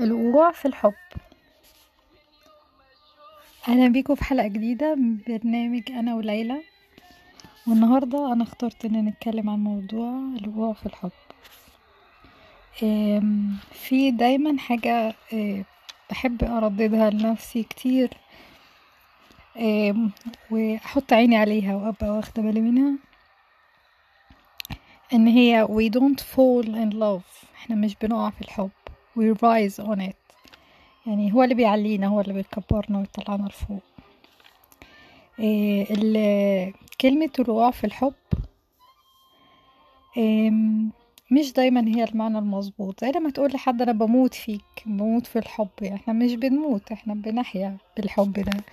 الوقوع في الحب. أهلا بيكم في حلقة جديدة من برنامج أنا وليلى. والنهاردة أنا اخترت إن نتكلم عن موضوع الوقوع في الحب. في دايما حاجة آه، بحب أرددها لنفسي كتير. وأحط عيني عليها وأبقى واخدة بالي منها. إن هي we don't fall in love. إحنا مش بنقع في الحب. We rise on it. يعني هو اللي بيعلينا هو اللي بيكبرنا ويطلعنا لفوق. إيه كلمة الوقوع في الحب إم، مش دايما هي المعنى المظبوط. زي لما تقول لحد أنا بموت فيك بموت في الحب. يعني إحنا مش بنموت إحنا بنحيا بالحب ده.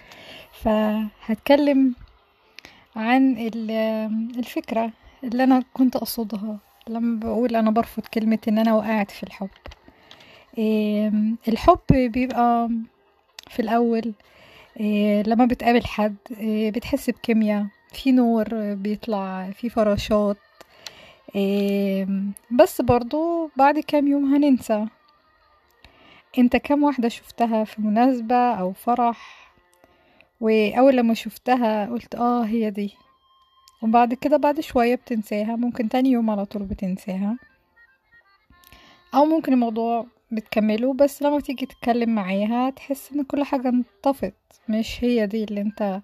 فهتكلم عن ال- الفكرة اللي أنا كنت أقصدها. لما بقول أنا برفض كلمة إن أنا وقعت في الحب. إيه الحب بيبقى في الأول إيه لما بتقابل حد إيه بتحس بكيمياء في نور بيطلع في فراشات إيه بس برضو بعد كام يوم هننسى. انت كام واحدة شفتها في مناسبة أو فرح؟ وأول لما شفتها قلت آه هي دي. وبعد كده بعد شوية بتنساها ممكن تاني يوم على طول بتنساها. أو ممكن الموضوع بتكمله بس لما تيجي تتكلم معاها تحس إن كل حاجة انطفت. مش هي دي اللي انت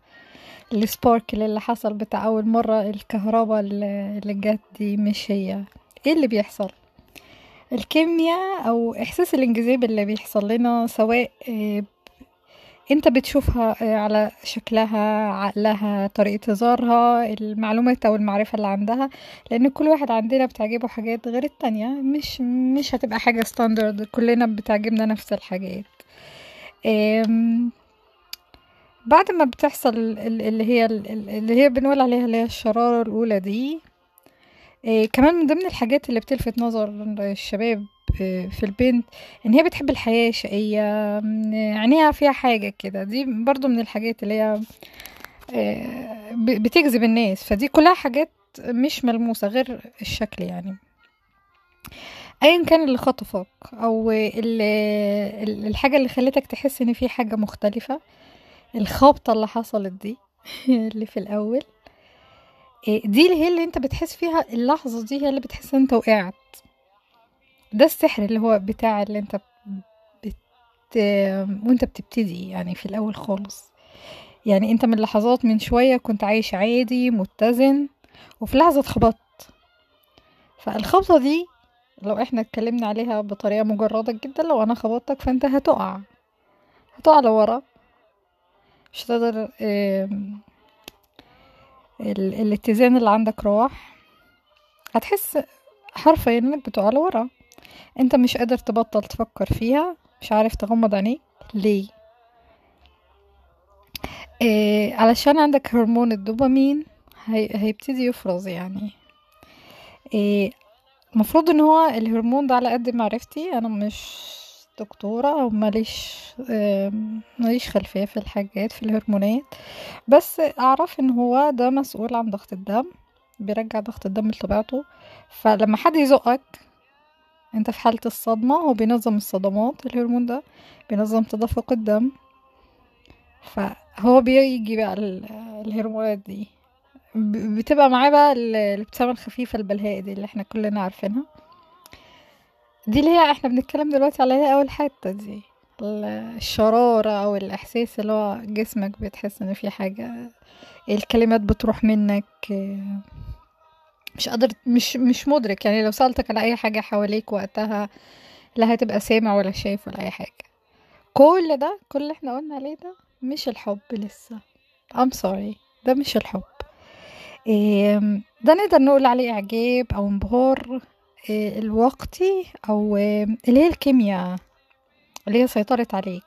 السباركل اللي حصل بتاع أول مرة الكهرباء اللي اللي جت دي مش هي. إيه اللي بيحصل؟ الكيمياء أو إحساس الانجذاب اللي بيحصل لنا سواء آه، انت بتشوفها آه، على شكلها عقلها طريقة هزارها المعلومات أو المعرفة اللي عندها لأن كل واحد عندنا بتعجبه حاجات غير التانية. مش مش هتبقى حاجة ستاندرد كلنا بتعجبنا نفس الحاجات. بعد ما بتحصل ال- اللي هي اللي هي بنقول عليها اللي هي الشرارة الأولى دي إيه كمان من ضمن الحاجات اللي بتلفت نظر الشباب إيه، في البنت إن هي بتحب الحياة شقية عينيها فيها حاجة كده. دي برضو من الحاجات اللي هي ب- بتجذب الناس. فدي كلها حاجات مش ملموسة غير الشكل يعني. ايا كان اللي خطفك أو ال- ال- الحاجة اللي خلتك تحس إن في حاجة مختلفة الخبطة اللي حصلت دي اللي في الأول. دي اللي هي اللي انت بتحس فيها اللحظة دي هي اللي بتحس ان انت وقعت. ده السحر اللي هو بتاع اللي انت بت... وانت بتبتدي يعني في الأول خالص. يعني انت من لحظات من شوية كنت عايش عادي متزن وفي لحظة اتخبطت. فالخبطة دي لو إحنا اتكلمنا عليها بطريقة مجردة جدا لو أنا خبطتك فانت هتقع. هتقع لورا. مش هتقدر ال... الاتزان اللي عندك راح هتحس حرفيا إنك بتقع لورا. أنت مش قادر تبطل تفكر فيها مش عارف تغمض عينيك. ليه؟ إيه علشان عندك هرمون الدوبامين هي... هيبتدي يفرز يعني. إيه المفروض إن هو الهرمون ده على قد معرفتي أنا مش دكتورة أو ماليش ماليش خلفية في الحاجات في الهرمونات. بس أعرف إن هو ده مسؤول عن ضغط الدم بيرجع ضغط الدم لطبيعته. فلما حد يزقك أنت في حالة الصدمة هو بينظم الصدمات الهرمون ده بينظم تدفق الدم. فهو بيجي بقى ال- الهرمونات دي. بتبقى معاه بقى ال- الابتسامة الخفيفة البلهاء دي اللي إحنا كلنا عارفينها. دي اللي هي إحنا بنتكلم دلوقتي عليها أول حتة دي. ال- الشرارة أو الإحساس اللي هو جسمك بتحس إن في حاجة الكلمات بتروح منك. مش قادر مش مش مدرك. يعني لو سألتك على أي حاجة حواليك وقتها لا هتبقى سامع ولا شايف ولا أي حاجة. كل ده كل اللي إحنا قلنا عليه ده مش الحب لسه. I'm sorry. ده مش الحب. إيه ده نقدر نقول عليه إعجاب أو انبهار. الوقتي أو إيه اللي هي الكيمياء اللي هي سيطرت عليك.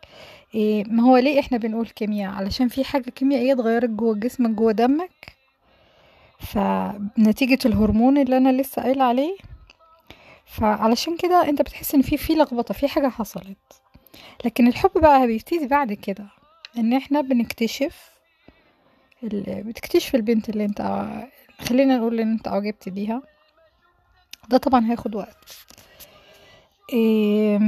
إيه ما هو ليه إحنا بنقول كيمياء؟ علشان في حاجة كيميائية اتغيرت جوه جسمك جوه دمك. فنتيجة الهرمون اللي أنا لسه قايلة عليه. فعلشان كده أنت بتحس إن في في لخبطة في حاجة حصلت. لكن الحب بقى بيبتدي بعد كده. إن إحنا بنكتشف بتكتشف البنت اللي أنت خلينا نقول إن أنت أعجبت بيها. ده طبعا هياخد وقت. إيه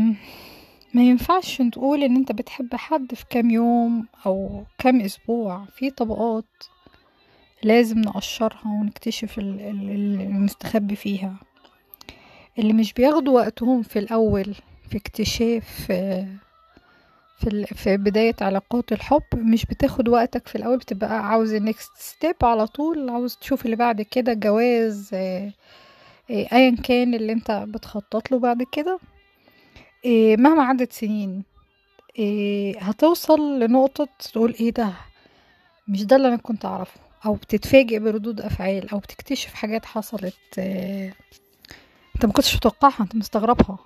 ما ينفعش تقول إن أنت بتحب حد في كام يوم أو كام أسبوع. في طبقات لازم نقشرها ونكتشف ال- ال- ال- المستخبي فيها. اللي مش بياخدوا وقتهم في الأول في اكتشاف في في بداية علاقات الحب مش بتاخد وقتك في الأول بتبقى عاوز ال next step على طول عاوز تشوف اللي بعد كده جواز آه، أيا كان اللي أنت بتخطط له بعد كده آه، مهما عدت سنين آه، هتوصل لنقطة تقول إيه ده؟ مش ده اللي أنا كنت أعرفه. أو بتتفاجئ بردود أفعال أو بتكتشف حاجات حصلت أنت ما كنتش متوقعها أنت مستغربها.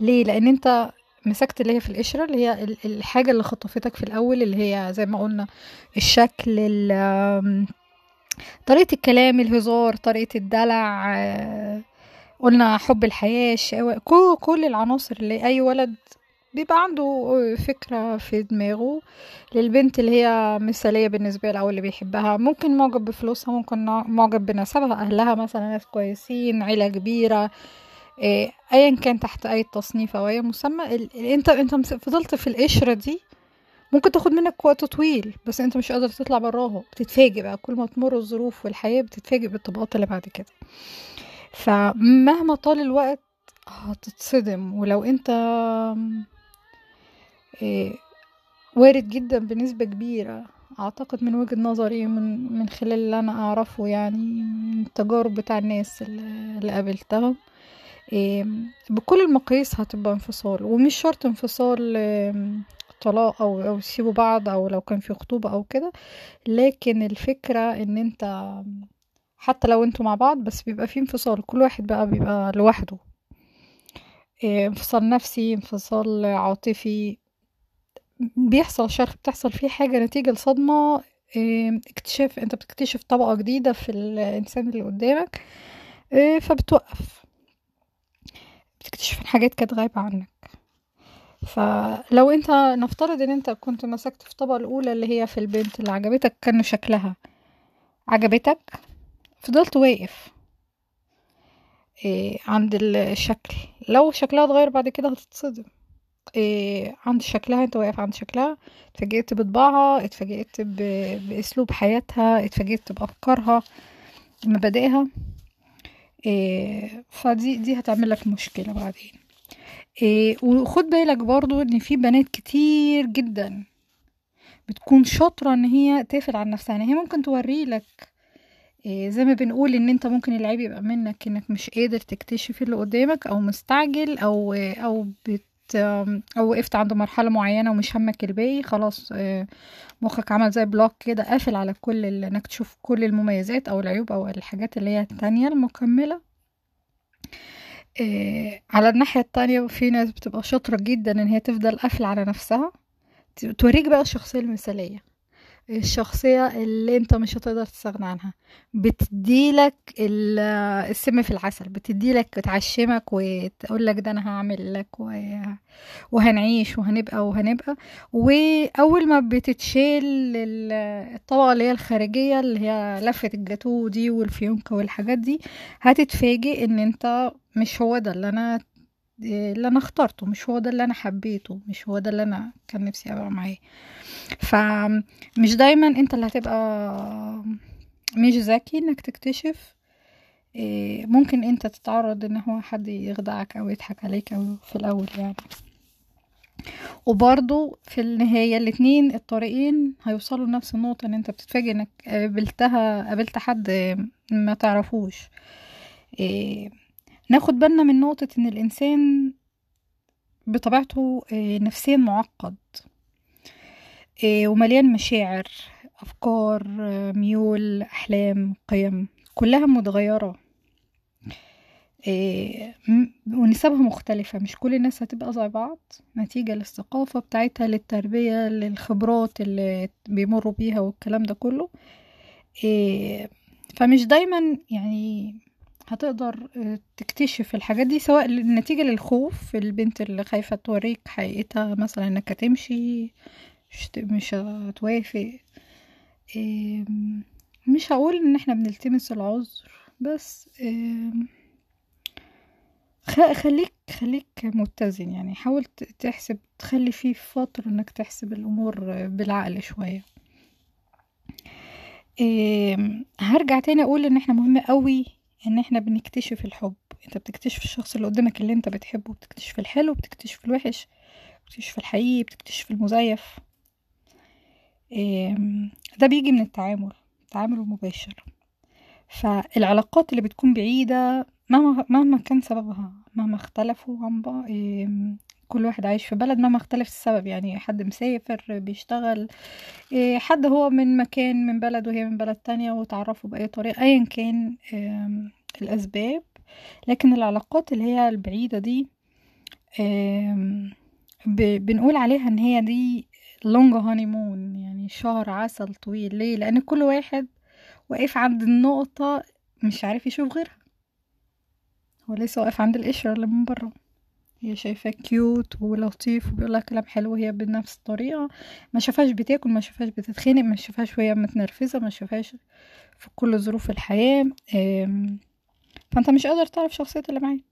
ليه؟ لأن أنت مسكت اللي هي في القشرة اللي هي ال- الحاجة اللي خطفتك في الأول اللي هي زي ما قلنا الشكل طريقة الكلام الهزار طريقة الدلع آه، قلنا حب الحياة الشقاوة كل, كل العناصر اللي أي ولد بيبقى عنده فكرة في دماغه للبنت اللي هي مثالية بالنسبة له أو اللي بيحبها. ممكن معجب بفلوسها ممكن معجب بنسبها أهلها مثلا ناس كويسين عيلة كبيرة إيه، ايا كان تحت أي تصنيف أو أي مسمى انت انت فضلت في القشرة دي ممكن تاخد منك وقت طويل بس انت مش قادر تطلع براها. بتتفاجئ بقى كل ما تمر الظروف والحياة بتتفاجئ بالطبقات اللي بعد كده. فمهما طال الوقت هتتصدم. ولو انت إيه، وارد جدا بنسبة كبيرة أعتقد من وجهة نظري من من خلال اللي أنا أعرفه يعني من التجارب بتاع الناس اللي قابلتهم بكل المقاييس هتبقى انفصال. ومش شرط انفصال طلاق أو أو يسيبوا بعض أو لو كان في خطوبة أو كده. لكن الفكرة إن أنت حتى لو أنتوا مع بعض بس بيبقى في انفصال. كل واحد بقى بيبقى لوحده. إيه، انفصال نفسي انفصال عاطفي. بيحصل شرخ بتحصل فيه حاجة نتيجة لصدمة. إيه، اكتشاف أنت بتكتشف طبقة جديدة في الإنسان اللي قدامك. إيه، فبتوقف. بتكتشف حاجات كانت غايبة عنك. فلو انت نفترض ان انت كنت مسكت في الطبقة الأولى اللي هي في البنت اللي عجبتك كان شكلها عجبتك فضلت واقف إيه عند الشكل. لو شكلها اتغير بعد كده هتتصدم. إيه عند شكلها انت واقف عند شكلها اتفاجئت بطباعها اتفاجئت بأسلوب حياتها اتفاجئت بأفكارها مبادئها. إيه فدي دي هتعمل لك مشكلة بعدين. إيه وخد بالك برضو إن في بنات كتير جدا بتكون شاطرة إن هي تقفل عن نفسها. يعني هي ممكن توري لك إيه زي ما بنقول إن أنت ممكن العيب يبقى منك إنك مش قادر تكتشف اللي قدامك أو مستعجل أو أو بت أو وقفت عند مرحلة معينة ومش همك الباقي خلاص إيه، مخك عمل زي بلوك كده قافل على كل إنك تشوف كل المميزات أو العيوب أو الحاجات اللي هي التانية المكملة. إيه، على الناحية التانية في ناس بتبقى شاطرة جدا إن هي تفضل قافلة على نفسها توريك بقى الشخصية المثالية. الشخصية اللي انت مش هتقدر تستغنى عنها. بتديلك ال- السم في العسل بتديلك تعشمك وتقولك ده أنا هعمل لك وهنعيش وهنبقى وهنبقى. وأول ما بتتشيل ال- الطبقة اللي هي الخارجية اللي هي لفة الجاتو دي والفيونكة والحاجات دي هتتفاجئ ان انت مش هو ده اللي أنا اللي أنا اخترته مش هو ده اللي أنا حبيته مش هو ده اللي أنا كان نفسي أبقى معاه. فمش دايما أنت اللي هتبقى مش ذكي إنك تكتشف. إيه، ممكن أنت تتعرض إن هو حد يخدعك أو يضحك عليك أو في الأول يعني. وبرضو في النهاية الاتنين الطريقين هيوصلوا لنفس النقطة إن أنت بتتفاجئ إنك قابلتها قابلت حد ما تعرفوش. إيه، ناخد بالنا من نقطة إن الإنسان بطبيعته إيه، نفسيا معقد إيه، ومليان مشاعر أفكار آه، ميول أحلام قيم كلها متغيرة ونسبها مختلفة. مش كل الناس هتبقى زي بعض. نتيجة للثقافة بتاعتها للتربية للخبرات اللي بيمروا بيها والكلام ده كله فمش دايما يعني هتقدر آه، تكتشف الحاجات دي سواء نتيجة للخوف البنت اللي خايفة توريك حقيقتها مثلا إنك هتمشي مش هتوافق مش هقول إن إحنا بنلتمس العذر بس خليك خليك متزن يعني حاول تحسب تخلي فيه فترة إنك تحسب الأمور بالعقل شوية. هرجع تاني أقول إن إحنا مهم قوي إن إحنا بنكتشف الحب. أنت بتكتشف الشخص اللي قدامك اللي أنت بتحبه بتكتشف الحلو بتكتشف الوحش بتكتشف الحقيقي بتكتشف المزيف. ده بيجي من التعامل التعامل المباشر. فالعلاقات اللي بتكون بعيدة مهما كان سببها مهما اختلفوا عن بعض كل واحد عايش في بلد مهما اختلف السبب. يعني حد مسافر بيشتغل إيه، حد هو من مكان من بلد وهي من بلد تانية وتعرفوا بأي طريقة أيا كان الأسباب لكن العلاقات اللي هي البعيدة دي بنقول عليها إن هي دي long honeymoon يعني شهر عسل طويل. ليه؟ لأن كل واحد واقف عند النقطة مش عارف يشوف غيرها. هو لسه واقف عند القشرة اللي من بره. هي شايفاه cute ولطيف وبيقولها كلام حلو وهي بنفس الطريقة. ما شافهاش بتاكل ما شافهاش بتتخانق ما شافهاش وهي متنرفزة ما شافهاش في كل ظروف الحياة. فانت مش قادر تعرف شخصية اللي معاك.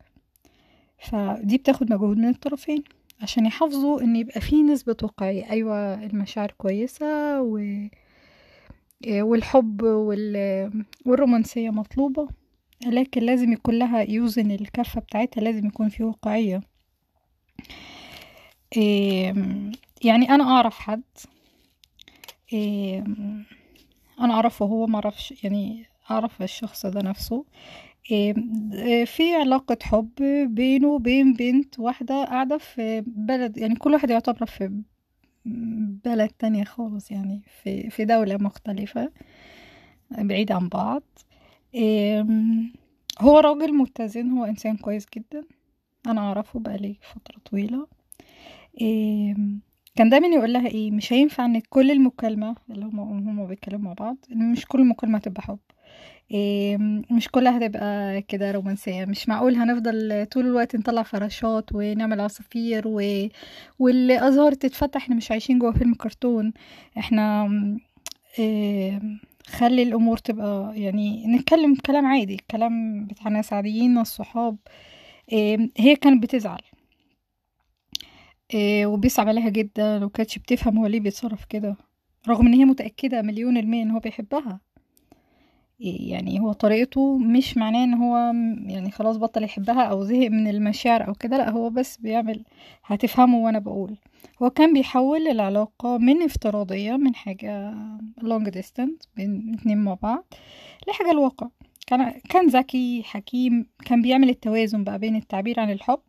فدي بتاخد مجهود من الطرفين عشان يحافظوا إن يبقى في نسبة واقعية أيوه المشاعر كويسة و... والحب وال... والرومانسية مطلوبة لكن لازم يكون لها يوزن الكفة بتاعتها لازم يكون في واقعية. يعني أنا أعرف حد أنا أعرفه هو معرفش يعني أعرف الشخص ده نفسه. في علاقة حب بينه وبين بنت واحدة قاعدة في بلد يعني كل واحد يعتبر في بلد تانية خالص يعني في في دولة مختلفة بعيد عن بعض. هو راجل متزن هو إنسان كويس جدا أنا أعرفه بقالي فترة طويلة. كان دايما يقول لها إيه مش هينفع إن كل المكالمة اللي هما هما بيتكلموا مع بعض مش كل مكالمة تبقى حب. مش كلها هتبقى كده رومانسية. مش معقول هنفضل طول الوقت نطلع فراشات ونعمل عصافير و... والأزهار تتفتح إحنا مش عايشين جوا فيلم كرتون. إحنا إيه خلي الأمور تبقى يعني نتكلم كلام عادي كلام بتاع ناس عاديين الصحاب. إيه هي كانت بتزعل. إيه وبيصعب عليها جدا وكانتش بتفهم هو ليه بيتصرف كده. رغم إن هي متأكدة مليون المية إن هو بيحبها. يعني هو طريقته مش معناه إن هو يعني خلاص بطل يحبها أو زهق من المشاعر أو كده لأ هو بس بيعمل هتفهمه وأنا بقول. هو كان بيحول العلاقة من افتراضية من حاجة long distance بين اتنين مع بعض لحاجة الواقع. كان كان ذكي حكيم كان بيعمل التوازن بقى بين التعبير عن الحب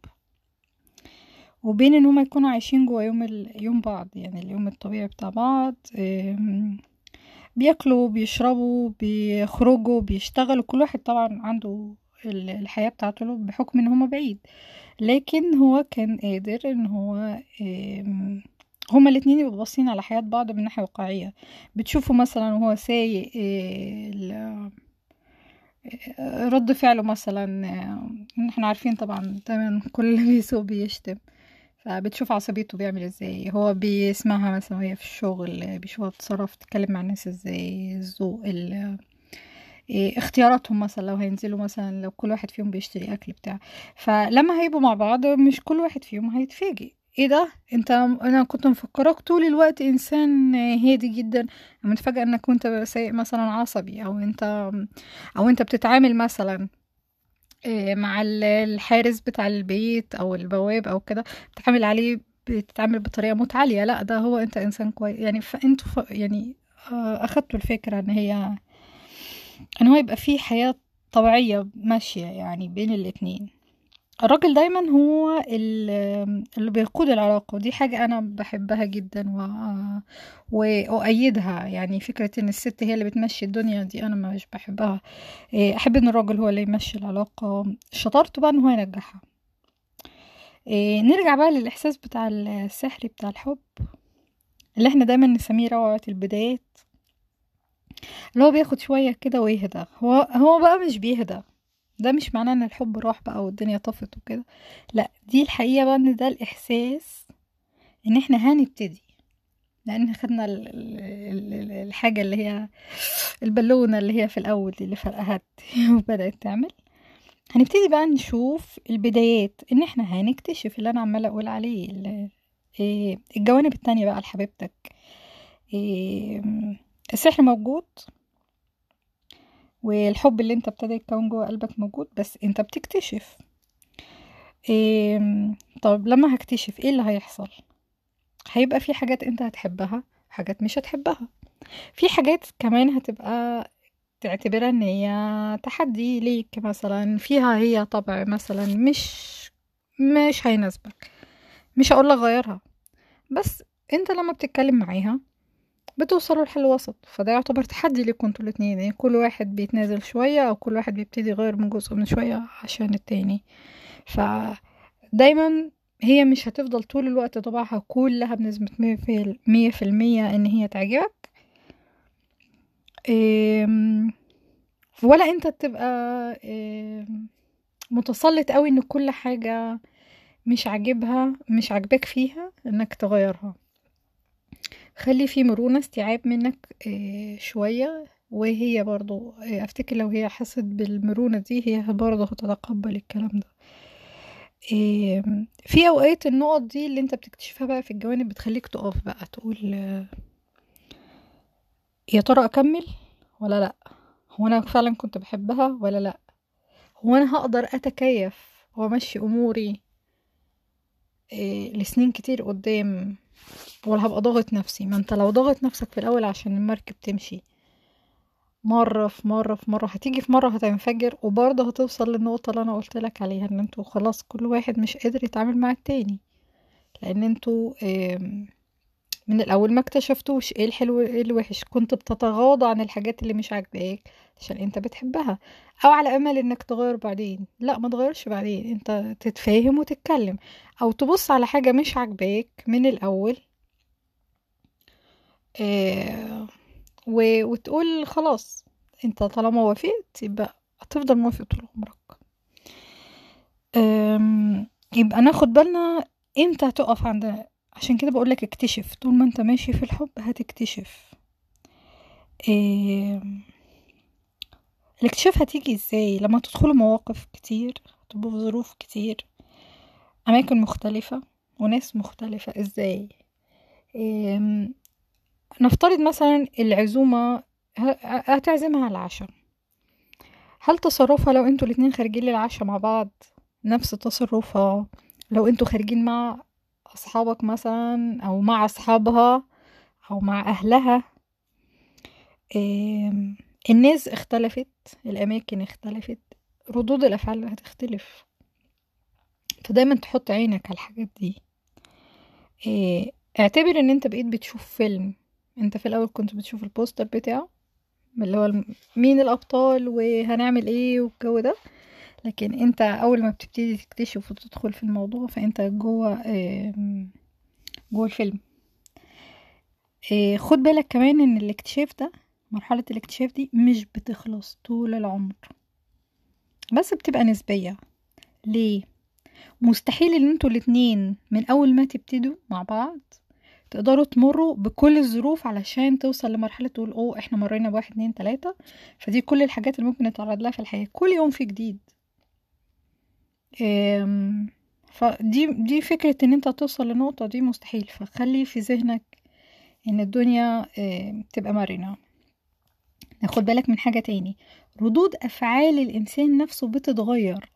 وبين إن هما يكونوا عايشين جوا يوم ال... يوم بعض يعني اليوم الطبيعي بتاع بعض بياكلوا بيشربوا بيخرجوا بيشتغلوا كل واحد طبعا عنده الحياة بتاعته بحكم إن هما بعيد. لكن هو كان قادر إن هو هما الاتنين يبقوا باصين على حياة بعض من ناحية واقعية. بتشوفوا مثلا وهو سايق رد فعله مثلا إحنا عارفين طبعا دايما كل اللي بيسوق بيشتم. فبتشوف عصبيته بيعمل إزاي. هو بيسمعها مثلا وهي في الشغل بيشوفها بتتصرف تتكلم مع الناس إزاي الذوق إيه اختياراتهم مثلا لو هينزلوا مثلا لو كل واحد فيهم بيشتري أكل بتاع. فلما هيبقوا مع بعض مش كل واحد فيهم هيتفاجئ. إيه ده؟ أنت أنا كنت مفكراك طول الوقت إنسان هادي جدا. متفاجئ إنك كنت سايق مثلا عصبي أو أنت أو أنت بتتعامل مثلا مع الحارس بتاع البيت أو البواب أو كده بتعامل عليه بتتعامل بطريقة متعالية. لا ده هو أنت إنسان كويس. يعني فانتوا ف... يعني اخدتوا الفكرة إن هي إن هو يبقى في حياة طبيعية ماشية يعني بين الاتنين. الراجل دايما هو اللي بيقود العلاقة ودي حاجة أنا بحبها جدا و... وأؤيدها. يعني فكرة إن الست هي اللي بتمشي الدنيا دي أنا مش بحبها. أحب إن الراجل هو اللي يمشي العلاقة. شطارته بقى إن هو ينجحها. نرجع بقى للإحساس بتاع السحر بتاع الحب اللي إحنا دايما نسميه روعة البدايات اللي هو بياخد شوية كده ويهدى. هو هو بقى مش بيهدى. ده مش معناه إن الحب راح بقى والدنيا طفت وكده. لا دي الحقيقة بقى إن ده الإحساس إن إحنا هنبتدي. لأن خدنا الحاجة اللي هي البالونة اللي هي في الأول اللي فرقهت وبدأت تعمل. هنبتدي بقى نشوف البدايات إن إحنا هنكتشف اللي أنا عمالة أقول عليه إيه، الجوانب التانية بقى لحبيبتك. إيه، السحر موجود والحب اللي انت ابتدى يتكون جوه قلبك موجود بس انت بتكتشف. إيه طب لما هكتشف إيه اللي هيحصل؟ هيبقى في حاجات انت هتحبها حاجات مش هتحبها. في حاجات كمان هتبقى تعتبرها ان هي تحدي ليك مثلا فيها هي طبع مثلا مش مش هيناسبك. مش هقولك غيرها بس انت لما بتتكلم معاها بتوصلوا لحل وسط فده يعتبر تحدي ليكوا أنتوا الاتنين. يعني كل واحد بيتنازل شوية أو كل واحد بيبتدي يغير من جزء من شوية عشان التاني. فدايما هي مش هتفضل طول الوقت طبعها كلها بنسبة مية في مية في المية إن هي تعجبك. ولا أنت تبقى متسلط قوي إن كل حاجة مش عاجبها مش عاجباك فيها إنك تغيرها. خلي في مرونة استيعاب منك إيه، شوية. وهي برضو إيه، أفتكر لو هي حست بالمرونة دي هي برضو هتتقبل الكلام ده. في أوقات النقط دي اللي أنت بتكتشفها بقى في الجوانب بتخليك تقف بقى تقول آه، يا ترى أكمل ولا لأ؟ هو أنا فعلا كنت بحبها ولا لأ؟ هو أنا هقدر أتكيف وأمشي أموري لسنين كتير قدام؟ ولا هبقى ضاغط نفسي. ما انت لو ضاغط نفسك في الأول عشان المركب تمشي. مرة في مرة في مرة. هتيجي في مرة هتنفجر وبرضه هتوصل للنقطة اللي أنا قلت لك عليها إن أنتوا خلاص كل واحد مش قادر يتعامل مع التاني لأن أنتوا من الأول ما اكتشفتوش إيه الحلو إيه الوحش. كنت بتتغاضى عن الحاجات اللي مش عاجباك عشان انت بتحبها. أو على أمل إنك تغير بعدين. لا ما تغيرش بعدين. انت تتفاهم وتتكلم. أو تبص على حاجة مش عاجباك من الأول آه، و- وتقول خلاص انت طالما وافقت يبقى هتفضل موافق طول عمرك. يبقى ناخد بالنا إمتى هتقف عند عشان كده بقولك اكتشف. طول ما انت ماشي في الحب هتكتشف. آم، الاكتشاف هتيجي إزاي؟ لما تدخلوا مواقف كتير تبقوا في ظروف كتير أماكن مختلفة وناس مختلفة إزاي؟ نفترض مثلا العزومة هتعزمها العشاء. هل تصرفها لو أنتوا الاتنين خارجين للعشاء مع بعض نفس تصرفها؟ لو أنتوا خارجين مع أصحابك مثلا أو مع أصحابها أو مع أهلها. الناس اختلفت الأماكن اختلفت ردود الأفعال هتختلف. فدايما تحط عينك على الحاجات دي. إيه، اعتبر إن أنت بقيت بتشوف فيلم. انت في الأول كنت بتشوف البوستر بتاعه اللي هو مين الأبطال وهنعمل إيه والجو ده. لكن انت أول ما بتبتدي تكتشف وتدخل في الموضوع فانت جوه جوه الفيلم. إيه، خد بالك كمان إن الاكتشاف ده مرحلة الاكتشاف دي مش بتخلص طول العمر. بس بتبقى نسبية. ليه؟ مستحيل إن أنتوا الاتنين من أول ما تبتدوا مع بعض تقدروا تمروا بكل الظروف علشان توصل لمرحلة تقول أوه إحنا مرينا بواحد اتنين تلاتة. فدي كل الحاجات اللي ممكن نتعرض لها في الحياة. كل يوم في جديد. فدي دي فكرة إن أنت توصل لنقطة دي مستحيل. فخلي في ذهنك إن الدنيا تبقى مرنة. ناخد بالك من حاجة تاني. ردود أفعال الإنسان نفسه بتتغير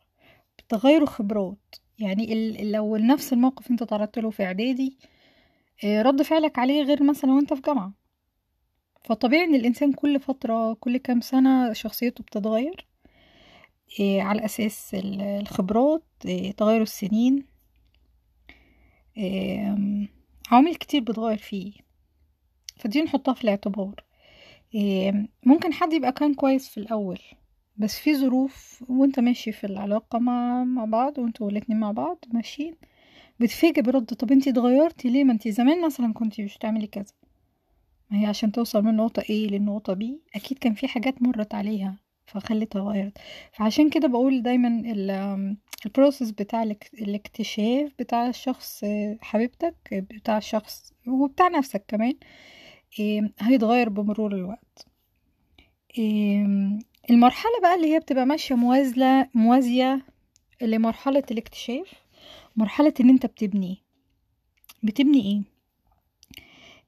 بتغير خبرات. يعني لو نفس الموقف أنت تعرضت له في إعدادي رد فعلك عليه غير مثلا وأنت في جامعة. فطبيعي إن الإنسان كل فترة كل كام سنة شخصيته بتتغير. آه، على أساس ال- الخبرات آه، تغير السنين. عوامل كتير بتغير فيه. فدي نحطها في الاعتبار. ممكن حد يبقى كان كويس في الأول بس في ظروف وأنت ماشي في العلاقة مع مع بعض وأنتوا الاتنين مع بعض ماشيين. بتفاجئ برد. طب انتي اتغيرتي ليه؟ ما انتي زمان مثلا كنتي مش بتعملي كذا. ما هي عشان توصل من نقطة A للنقطة B أكيد كان في حاجات مرت عليها فخلتها غيرت. فعشان كده بقول دايما ال- ال process بتاع الاك- الاكتشاف بتاع الشخص حبيبتك بتاع الشخص وبتاع نفسك كمان هيتغير بمرور الوقت. المرحلة بقى اللي هي بتبقى ماشية موازلة موازية لمرحلة الاكتشاف. مرحلة إن أنت بتبني. بتبني إيه؟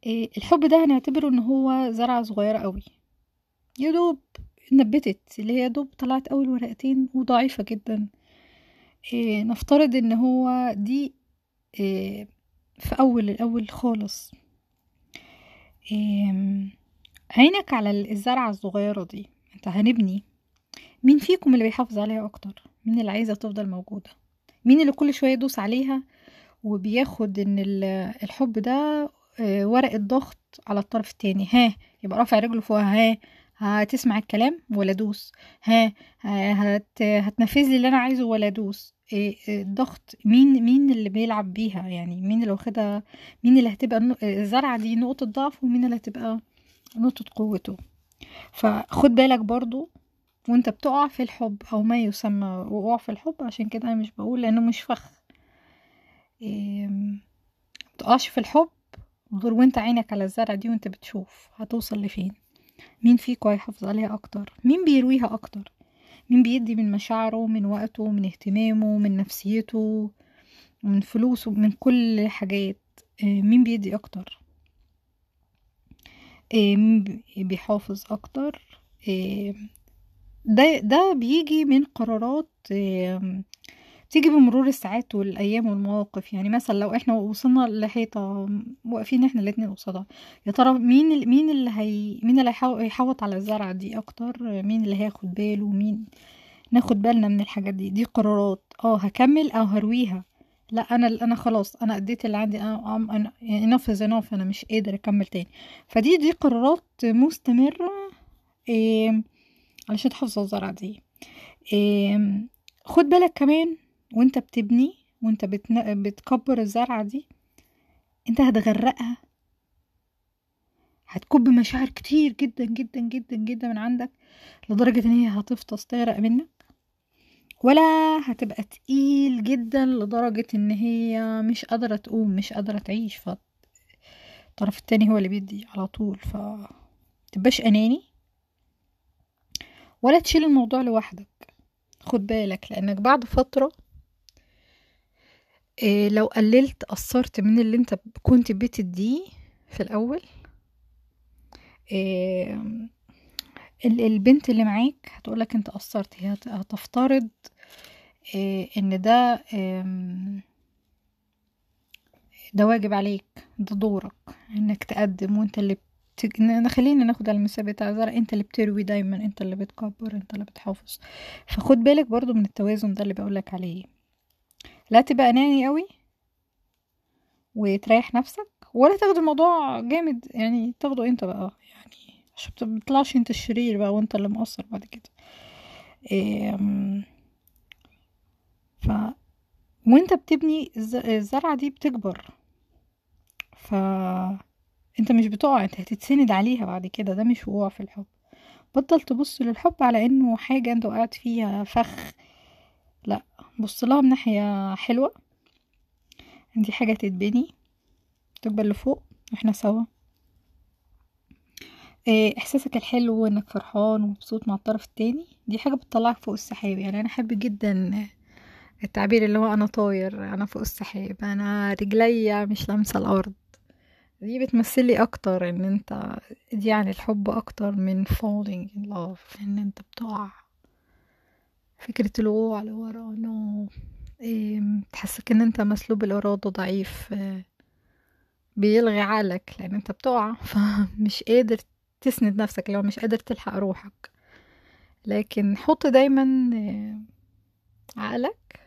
إيه الحب ده هنعتبره إن هو زرعة صغيرة قوي. يا دوب نبتت اللي هي دوب طلعت أول ورقتين وضعيفة جدا. إيه نفترض إن هو دي إيه في أول الأول خالص. إيه عينك على الزرعة الصغيرة دي أنت هنبني. مين فيكم اللي بيحافظ عليها أكتر؟ مين اللي عايزة تفضل موجودة؟ مين اللي كل شوية يدوس عليها؟ وبياخد إن الحب ده ورقة ضغط على الطرف التاني. ها يبقى رافع رجله فوقها. ها هتسمع الكلام ولا دوس؟ ها هت هتنفذ لي اللي أنا عايزه ولا دوس؟ الضغط مين مين اللي بيلعب بيها؟ يعني مين اللي واخدها؟ مين اللي هتبقى الزرعة دي نقطة ضعف ومين اللي هتبقى نقطة قوته؟ فخد بالك برضو وانت بتقع في الحب أو ما يسمى وقوع في الحب عشان كده أنا مش بقول لأنه مش فخ. متقعش في الحب غير وانت عينك على الزرع دي وانت بتشوف هتوصل لفين. مين فيكم هيحافظ عليها أكتر؟ مين بيرويها أكتر؟ مين بيدي من مشاعره من وقته من اهتمامه من نفسيته من فلوسه من كل حاجات؟ مين بيدي أكتر؟ مين بيحافظ أكتر؟ ده ده بيجي من قرارات تيجي بمرور الساعات والأيام والمواقف. يعني مثلا لو إحنا وصلنا لحيطة واقفين إحنا الاتنين قصادها يا ترى مين مين اللي هي مين اللي هيحوط على الزرعة دي أكتر؟ مين اللي هياخد باله؟ مين ناخد بالنا من الحاجات دي؟ دي قرارات. آه هكمل أو هرويها؟ لا أنا أنا خلاص أنا أديت اللي عندي enough is enough أنا مش قادر أكمل تاني. فدي دي قرارات مستمرة إيه علشان تحافظ على الزرعه دي. خد بالك كمان وانت بتبني وانت بتن... بتكبر الزرعة دي انت هتغرقها. هتكب مشاعر كتير جدا جدا جدا جدا من عندك لدرجة إن هي هتفطس تغرق منك ولا هتبقى تقيل جدا لدرجة إن هي مش قادرة تقوم مش قادرة تعيش. فالطرف التاني هو اللي بيدي على طول. ف أناني. ولا تشيل الموضوع لوحدك خد بالك لأنك بعد فترة إيه لو قللت قصرت من اللي انت كنت بتديه في الأول إيه البنت اللي معاك هتقولك انت قصرت هي هتفترض إيه ان ده ده واجب عليك ده دورك إنك تقدم وانت اللي. خلينا ناخد على بتاع زرع. انت اللي بتروي دايما انت اللي بتكبر انت اللي بتحافظ. فخد بالك برضو من التوازن ده اللي بقولك عليه. لا تبقى اناني قوي وتريح نفسك ولا تاخد الموضوع جامد. يعني تاخده انت بقى يعني عشان متطلعش انت الشرير بقى وانت اللي مقصر بعد كده. ف وانت بتبني الزرعة دي بتكبر. ف انت مش بتقع انت هتتسند عليها بعد كده ده مش وقوع في الحب. بطل تبص للحب على إنه حاجة أنت وقعت فيها فخ. لا بص لها من ناحية حلوة. دي حاجة تتبني تكبر لفوق وإحنا سوا. إحساسك الحلو انك فرحان ومبسوط مع الطرف التاني دي حاجة بتطلعك فوق السحاب. يعني أنا أحب جدا التعبير اللي هو أنا طاير أنا فوق السحاب أنا رجليا مش لامسة الأرض. دي بتمثلي أكتر إن أنت دي يعني الحب أكتر من falling in love إن أنت بتقع فكرة الوقوع لورا نو إيه تحسك إن أنت مسلوب الإرادة ضعيف بيلغي عقلك لأن أنت بتقع فمش قادر تسند نفسك لو مش قادر تلحق روحك. لكن حط دايما عقلك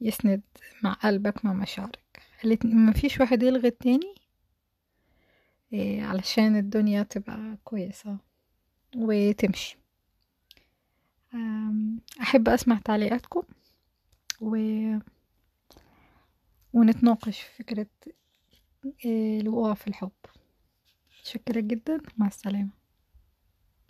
يسند مع قلبك مع مشاعرك. مفيش واحد يلغي التاني؟ علشان الدنيا تبقى كويسة وتمشي. أحب أسمع تعليقاتكم و... ونتناقش في فكرة الوقوع في الحب. شكرا جدا. مع السلامة.